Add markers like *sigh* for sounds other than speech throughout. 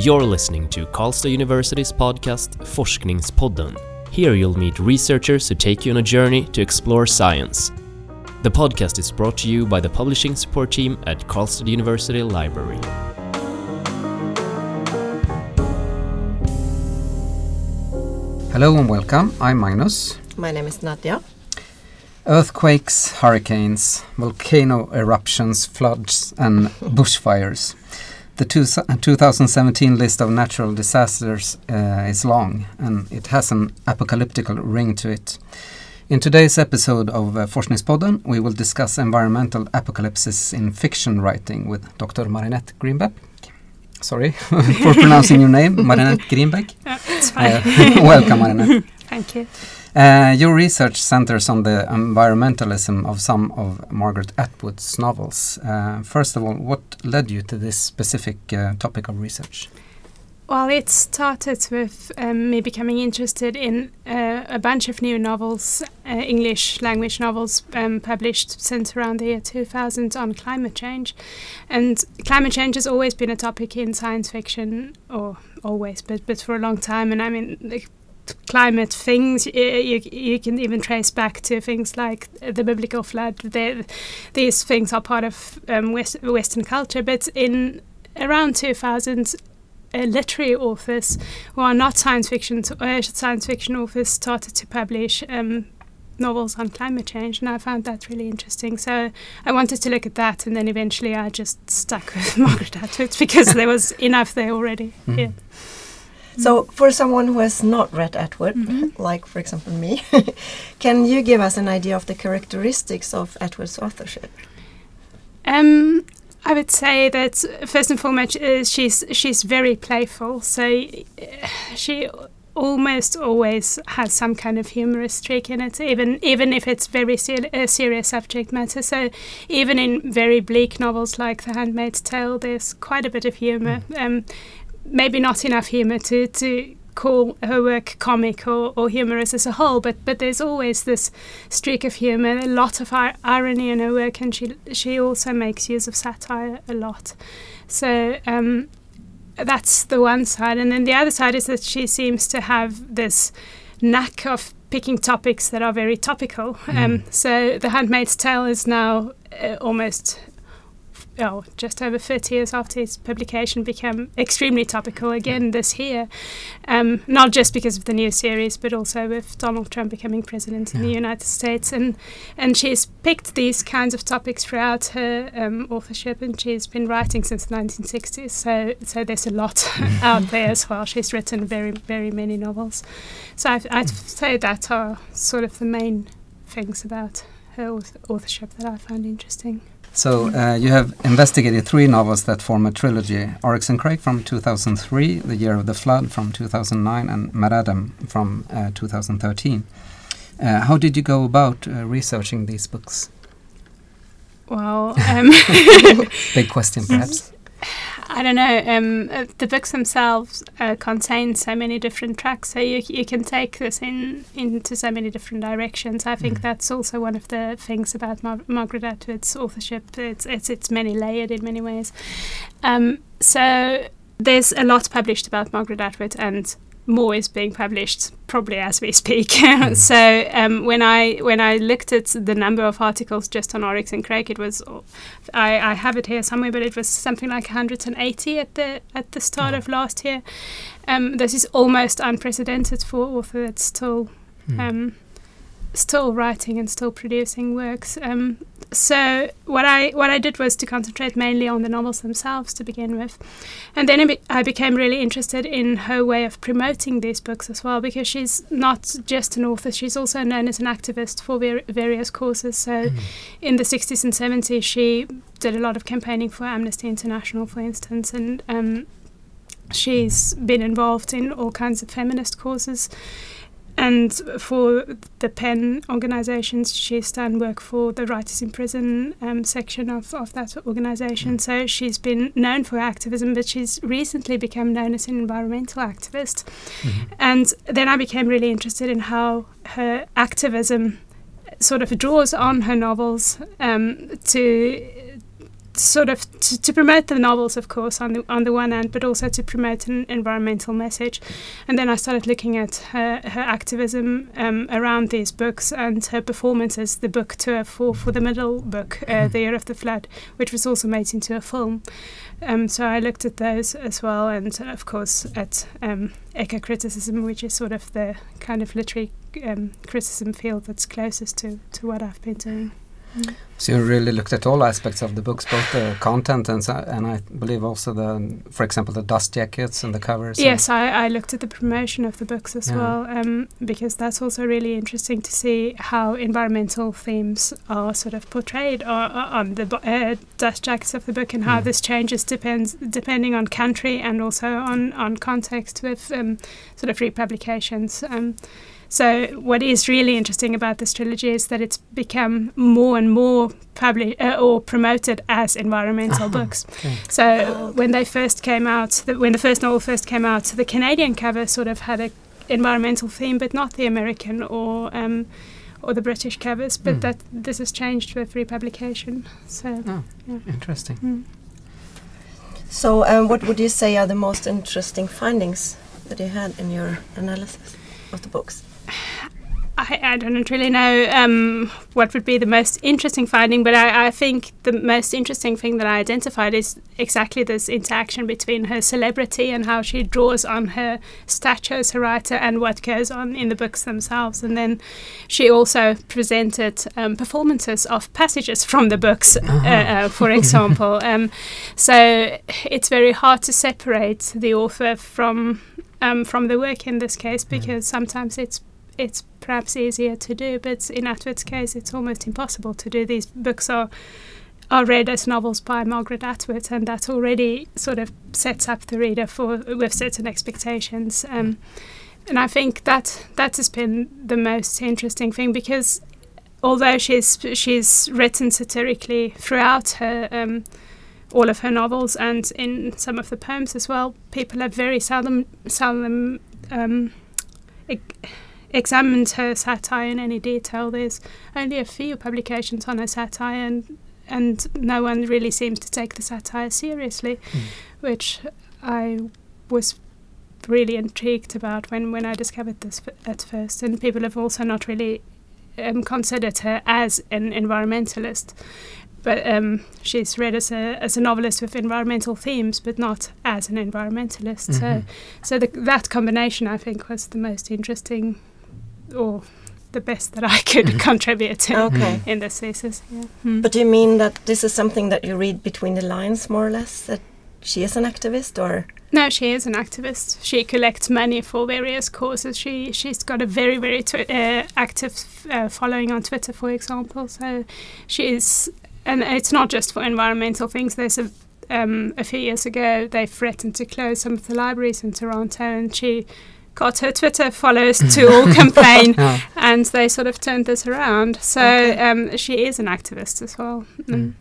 You're listening to Karlstad University's podcast Forskningspodden. Here you'll meet researchers who take you on a journey to explore science. The podcast is brought to you by the publishing support team at Karlstad University Library. Hello and welcome. I'm Magnus. My name is Nadia. Earthquakes, hurricanes, volcano eruptions, floods, and *laughs* bushfires. The two, 2017 list of natural disasters uh, is long and it has an apocalyptic ring to it. In today's episode of uh, Forskningspodden, we will discuss environmental apocalypses in fiction writing with Dr. Marinette Grimbeek. Sorry *laughs* for pronouncing your name, Marinette Grimbeek. *laughs* it's fine. Uh, *laughs* welcome, Marinette. Thank you. Uh, your research centers on the environmentalism of some of Margaret Atwood's novels. Uh, first of all, what led you to this specific uh, topic of research? Well, it started with um, me becoming interested in uh, a bunch of new novels, uh, English language novels, um, published since around the year 2000 on climate change. And climate change has always been a topic in science fiction, or always, but, but for a long time. And I mean, climate things you, you, can even trace back to things like the biblical flood. They, these things are part of um, West, Western culture, but in around 2000, uh, literary authors who are not science fiction uh, science fiction authors started to publish um, novels on climate change, and I found that really interesting. So I wanted to look at that, and then eventually I just stuck with *laughs* Margaret Atwood because there was enough there already. Mm. Yeah. So, for someone who has not read Atwood, mm -hmm. like for example me, *laughs* can you give us an idea of the characteristics of Atwood's authorship? Um, I would say that first and foremost, uh, she's she's very playful. So uh, she almost always has some kind of humorous streak in it, even even if it's very ser uh, serious subject matter. So even in very bleak novels like The Handmaid's Tale, there's quite a bit of humor. Mm. Um, maybe not enough humor to to call her work comic or, or humorous as a whole, but but there's always this streak of humor, a lot of ir irony in her work, and she she also makes use of satire a lot. So um, that's the one side, and then the other side is that she seems to have this knack of picking topics that are very topical. Mm. Um, so The Handmaid's Tale is now uh, almost oh, just over 30 years after its publication, became extremely topical again this year. Um, not just because of the new series, but also with Donald Trump becoming president yeah. in the United States. And, and she's picked these kinds of topics throughout her um, authorship, and she's been writing since the 1960s. So, so there's a lot *laughs* out there as well. She's written very, very many novels. So I've, I'd say that are sort of the main things about her authorship that I find interesting. So uh, you have investigated three novels that form a trilogy: Oryx and Crake from 2003, The Year of the Flood from 2009, and MaddAddam from uh, 2013. Uh, how did you go about uh, researching these books? Well, *laughs* um *laughs* big question, perhaps. I don't know. Um, the books themselves uh, contain so many different tracks, so you you can take this in into so many different directions. I think mm. that's also one of the things about Mar Margaret Atwood's authorship. It's it's it's many layered in many ways. Um, so there's a lot published about Margaret Atwood, and more is being published probably as we speak. *laughs* mm. so um, when I when I looked at the number of articles just on Oryx and Crake, it was I, I have it here somewhere, but it was something like 180 at the at the start oh. of last year. Um, this is almost unprecedented for an author that's still. Mm. Um, still writing and still producing works. So what I what I did was to concentrate mainly on the novels themselves to begin with, and then be I became really interested in her way of promoting these books as well because she's not just an author; she's also known as an activist for ver various causes. So, mm. in the 60s and 70s, she did a lot of campaigning for Amnesty International, for instance, and um, she's been involved in all kinds of feminist causes and for the PEN organisations, she's done work for the Writers in Prison um, section of, of that organisation. Mm. So she's been known for activism, but she's recently become known as an environmental activist. Mm-hmm. And then I became really interested in how her activism sort of draws on her novels um, to sort of to, to promote the novels, of course, on the on the one hand, but also to promote an environmental message. And then I started looking at her her activism um, around these books and her performances, the book tour for for the middle book, uh, Mhm. The Year of the Flood, which was also made into a film. Um, so I looked at those as well, and of course at um, eco criticism, which is sort of the kind of literary um, criticism field that's closest to, to what I've been doing. So you really looked at all aspects of the books, both the content and and I believe also the, for example, the dust jackets and the covers. Yes, I, I looked at the promotion of the books as Yeah. well, um, because that's also really interesting to see how environmental themes are sort of portrayed or, or on the uh, dust jackets of the book, and how Mm. this changes depends depending on country and also on on context with um, sort of republications. Um, so what is really interesting about this trilogy is that it's become more and more published uh, or promoted as environmental Ah, books. okay. So Oh, when they first came out, the, when the first novel first came out, the Canadian cover sort of had a environmental theme, but not the American or um, or the British covers. But Mm. that this has changed with republication. So Oh, yeah. interesting. Mm. So, um, what would you say are the most interesting findings that you had in your analysis of the books? I, I don't really know um, what would be the most interesting finding, but I, I think the most interesting thing that I identified is exactly this interaction between her celebrity and how she draws on her stature as a writer and what goes on in the books themselves. And then she also presented um, performances of passages from the books, uh, uh, for example. *laughs* um, so it's very hard to separate the author from um, from the work in this case because sometimes it's it's perhaps easier to do, but in Atwood's case, it's almost impossible to do. These books are are read as novels by Margaret Atwood, and that already sort of sets up the reader for with certain expectations. Um, and I think that that has been the most interesting thing because although she's she's written satirically throughout her um, all of her novels and in some of the poems as well, people have very seldom seldom um, ex- examined her satire in any detail. There's only a few publications on her satire, and and no one really seems to take the satire seriously, Mm. which I was really intrigued about when, when I discovered this f- at first. And people have also not really um, considered her as an environmentalist. But um, she's read as a as a novelist with environmental themes, but not as an environmentalist. So Mhm. so the, that combination, I think, was the most interesting, or the best that I could Mhm. contribute to Okay. in this thesis. Yeah. Mm. But do you mean that this is something that you read between the lines, more or less? That she is an activist, or no, she is an activist. She collects money for various causes. She she's got a very very twi- uh, active uh, following on Twitter, for example. So she is, and it's not just for environmental things. There's a um, a few years ago they threatened to close some of the libraries in Toronto, and she got her Twitter followers to all *laughs* complain, Yeah. and they sort of turned this around. So Okay. um, she is an activist as well. Mm.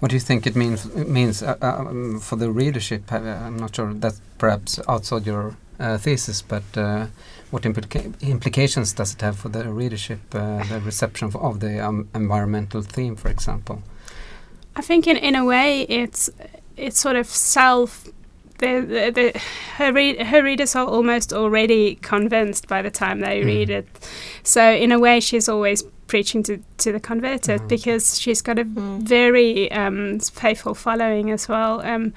What do you think it means it means uh, um, for the readership? Uh, I'm not sure that's perhaps outside your uh, thesis, but uh, what implica- implications does it have for the readership, uh, the reception of, of the um, environmental theme, for example? I think in, in a way it's it's sort of self. The, the, the, her, read, her readers are almost already convinced by the time they Mm. read it. So in a way, she's always preaching to, to the converted Mhm. because she's got a Mm. very um, faithful following as well. Um,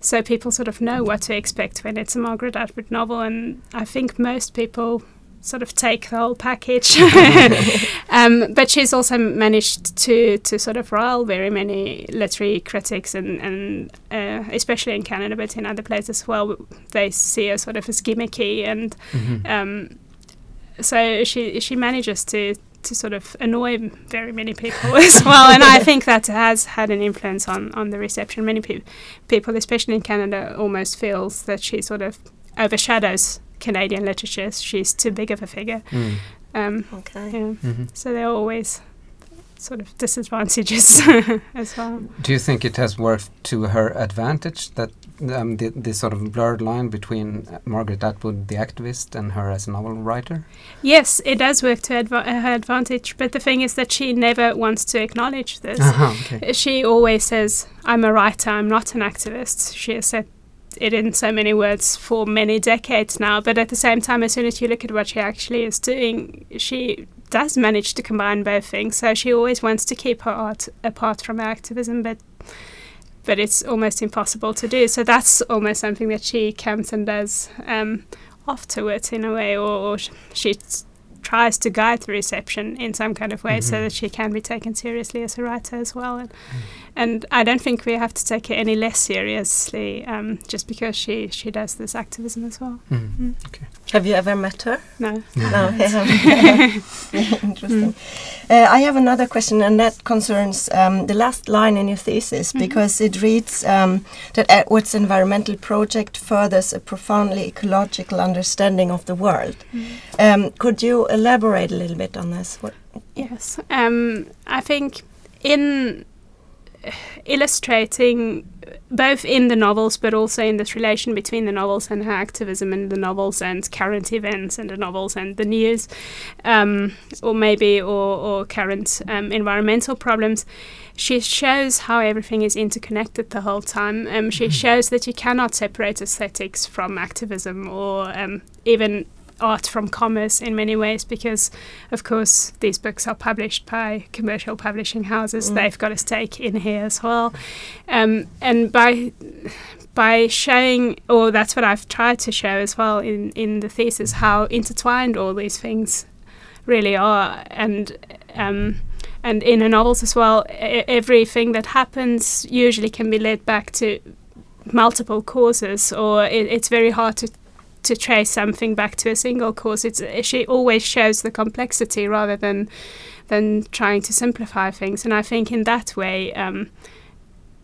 so people sort of know what to expect when it's a Margaret Atwood novel, and I think most people sort of take the whole package. *laughs* *laughs* um, but she's also managed to to sort of rile very many literary critics, and and uh, especially in Canada, but in other places as well, they see her sort of as gimmicky and Mhm. um, so she she manages to to sort of annoy very many people as *laughs* well, and I think that has had an influence on on the reception. Many pe- people, especially in Canada, almost feels that she sort of overshadows Canadian literature. She's too big of a figure. Mm. Um, okay. yeah. Mhm. So there are always sort of disadvantages *laughs* as well. Do you think it has worked to her advantage that um, the, the sort of blurred line between uh, Margaret Atwood, the activist, and her as a novel writer? Yes, it does work to adva- her advantage, but the thing is that she never wants to acknowledge this. Uh-huh, okay. She always says, I'm a writer, I'm not an activist. She has said it in so many words for many decades now, but at the same time, as soon as you look at what she actually is doing, she does manage to combine both things. So she always wants to keep her art apart from her activism, but but it's almost impossible to do. So that's almost something that she comes and does um, afterwards in a way, or, or she tries to guide the reception in some kind of way so Mhm. that she can be taken seriously as a writer as well. And, and I don't think we have to take it any less seriously um, just because she, she does this activism as well. Mm. Mm. Have you ever met her? No. No, you *laughs* haven't. *laughs* Interesting. Uh, I have another question, and that concerns um, the last line in your thesis, Mhm. because it reads um, that Atwood's environmental project furthers a profoundly ecological understanding of the world. Um, could you elaborate a little bit on this? What, Yes, um, I think in illustrating both in the novels, but also in this relation between the novels and her activism, and the novels and current events, and the novels and the news, um, or maybe or, or current um, environmental problems. She shows how everything is interconnected the whole time. Um, she shows that you cannot separate aesthetics from activism or um, even art from commerce in many ways because of course these books are published by commercial publishing houses. Mm. they've got a stake in here as well. Um, and by by showing or that's what I've tried to show as well in in the thesis how intertwined all these things really are. And um, and in the novels as well e- everything that happens usually can be led back to multiple causes or it, it's very hard to to trace something back to a single cause. It's she always shows the complexity rather than than trying to simplify things. And I think in that way, um,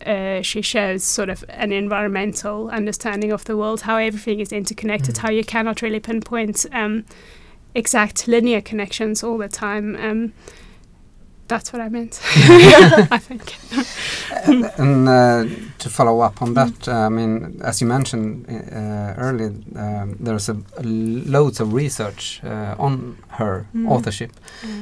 uh, she shows sort of an environmental understanding of the world, how everything is interconnected, Mm. how you cannot really pinpoint um, exact linear connections all the time. Um, that's what I meant. *laughs* *laughs* I think. and uh, to follow up on that, uh, I mean, as you mentioned uh, earlier, um, there's a, loads of research uh, on her Mm. authorship,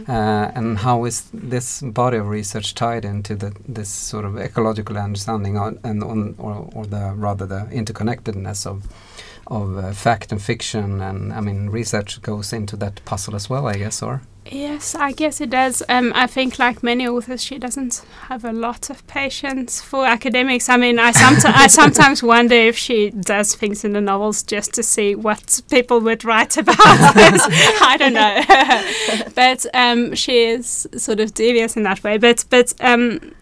uh, and how is this body of research tied into the, this sort of ecological understanding on, and on, or, or the rather the interconnectedness of of uh, fact and fiction, and I mean, research goes into that puzzle as well, I guess, or Yes, I guess it does. Um, I think, like many authors, she doesn't have a lot of patience for academics. I mean, I, I sometimes wonder if she does things in the novels just to see what people would write *laughs* about. I don't know, *laughs* but um, she is sort of devious in that way. But but um,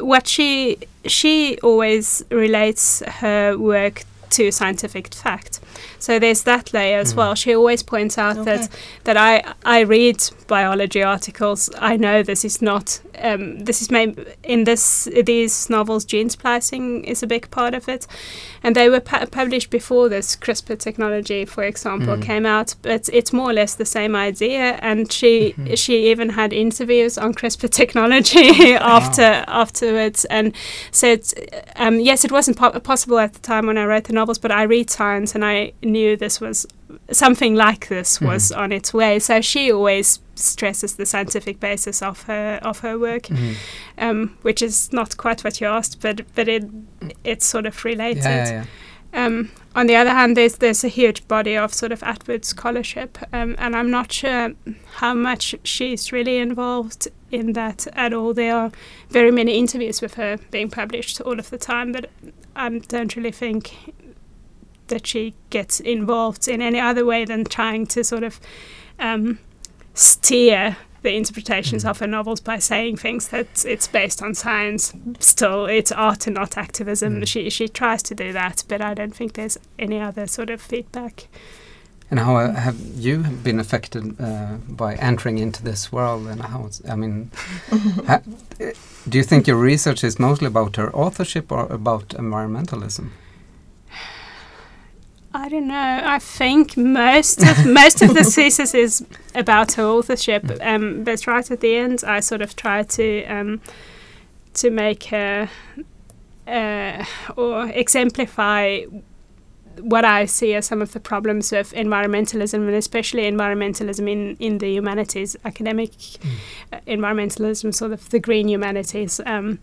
what she she always relates her work to scientific fact. So there's that layer as Mm. well. She always points out Okay. that that I I read biology articles. I know this is not um, this is maybe in this these novels gene splicing is a big part of it, and they were pu- published before this CRISPR technology, for example, Mm. came out. But it's more or less the same idea, and she Mhm. she even had interviews on CRISPR *laughs* technology after afterwards, and said um, yes, it wasn't po- possible at the time when I wrote the novels, but I read science and I knew this was something like this was on its way. So she always stresses the scientific basis of her of her work, Mm. um, which is not quite what you asked, but but it it's sort of related. yeah, yeah, yeah. Um, on the other hand, there's there's a huge body of sort of Atwood scholarship, um, and I'm not sure how much she's really involved in that at all. There are very many interviews with her being published all of the time, but I don't really think that she gets involved in any other way than trying to sort of um, steer the interpretations Mm. of her novels by saying things that it's based on science. Still, it's art and not activism. Mm. She she tries to do that, but I don't think there's any other sort of feedback. And how uh, have you been affected uh, by entering into this world? And how? I mean, *laughs* ha, do you think your research is mostly about her authorship or about environmentalism? I don't know. I think most of *laughs* most of the *laughs* thesis is about her authorship, um, but right at the end, I sort of try to um, to make uh, or exemplify what I see as some of the problems of environmentalism, and especially environmentalism in, in the humanities, academic uh, environmentalism, sort of the green humanities, um,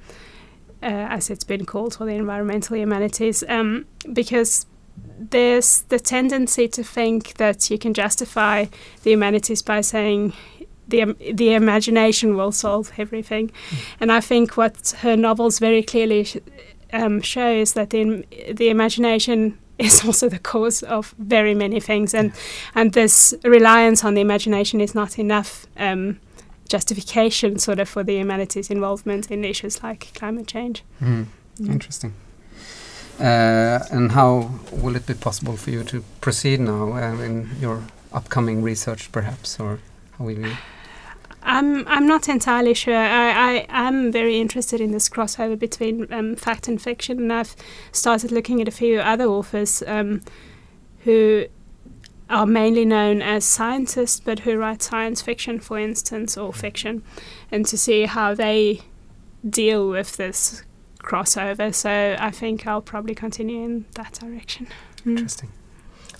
uh, as it's been called, or the environmental humanities, um, because there's the tendency to think that you can justify the humanities by saying the the imagination will solve everything, and I think what her novels very clearly sh- um, show is that the the imagination *laughs* is also the cause of very many things, and and this reliance on the imagination is not enough um, justification, sort of, for the humanities' involvement in issues like climate change. Mm. Mm. Interesting. Uh, and how will it be possible for you to proceed now uh, in your upcoming research, perhaps, or how will you? I'm I'm not entirely sure. I, I am very interested in this crossover between um, fact and fiction, and I've started looking at a few other authors um, who are mainly known as scientists, but who write science fiction, for instance, or fiction, and to see how they deal with this crossover. So I think I'll probably continue in that direction. Mm. Interesting.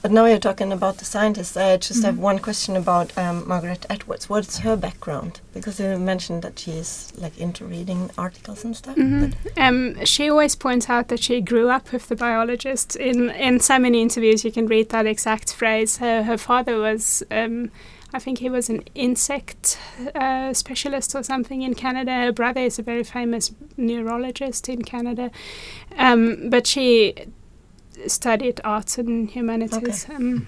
But now you're talking about the scientists. I just have Mhm. one question about um, Margaret Edwards. What's her background? Because you mentioned that she's like into reading articles and stuff. Mhm. Um, she always points out that she grew up with the biologist. In in so many interviews, you can read that exact phrase. Her her father was, um, I think he was an insect uh, specialist or something in Canada. Her brother is a very famous neurologist in Canada, um, but she studied arts and humanities. Okay. Um,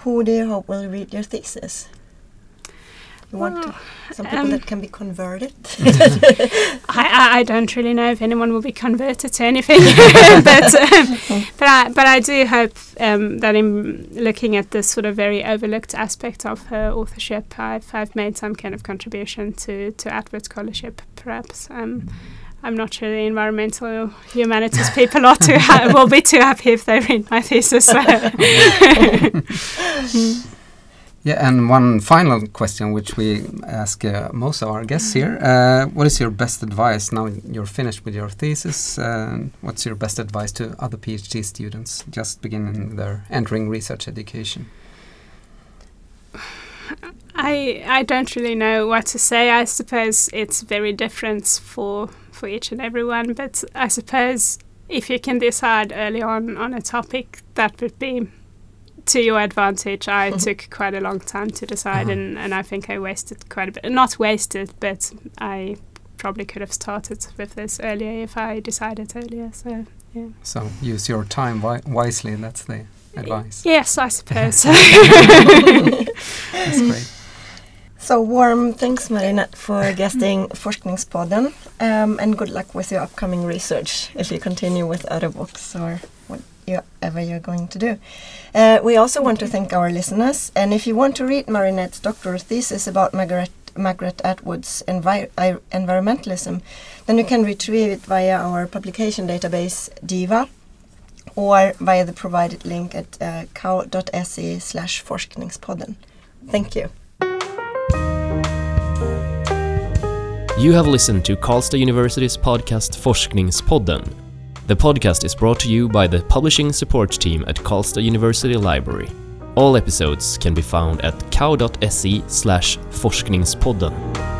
who do you hope will read your thesis? You want well, to, some people um, that can be converted. *laughs* I, I, I don't really know if anyone will be converted to anything, *laughs* but um, but I but I do hope um, that in looking at this sort of very overlooked aspect of her authorship, I've I've made some kind of contribution to to Atwood scholarship, perhaps. Um, I'm not sure the environmental humanities *laughs* people are too ha- will be too happy if they read my thesis. So. Yeah, and one final question, which we ask uh, most of our guests here: uh, What is your best advice now you're finished with your thesis? Uh, what's your best advice to other PhD students just beginning their entering research education? I I don't really know what to say. I suppose it's very different for for each and everyone. But I suppose if you can decide early on on a topic, that would be to your advantage. I Mhm. took quite a long time to decide, Uh-huh. and and I think I wasted quite a bit. Not wasted, but I probably could have started with this earlier if I decided earlier. So yeah. So use your time wi- wisely. That's the advice. Yes, I suppose. *laughs* That's great. so warm thanks, Marinette, for guesting Forskningspodden, um, and good luck with your upcoming research if you continue with other books or whatever you're going to do. Uh, we also want to thank our listeners, and if you want to read Marinette's doctoral thesis about Margaret Margaret Atwood's envi- I- environmentalism, then you can retrieve it via our publication database DIVA or via the provided link at uh, kau.se slash forskningspodden. Thank you. You have listened to Karlstad University's podcast Forskningspodden. The podcast is brought to you by the publishing support team at Karlstad University Library. All episodes can be found at kau.se slash forskningspodden.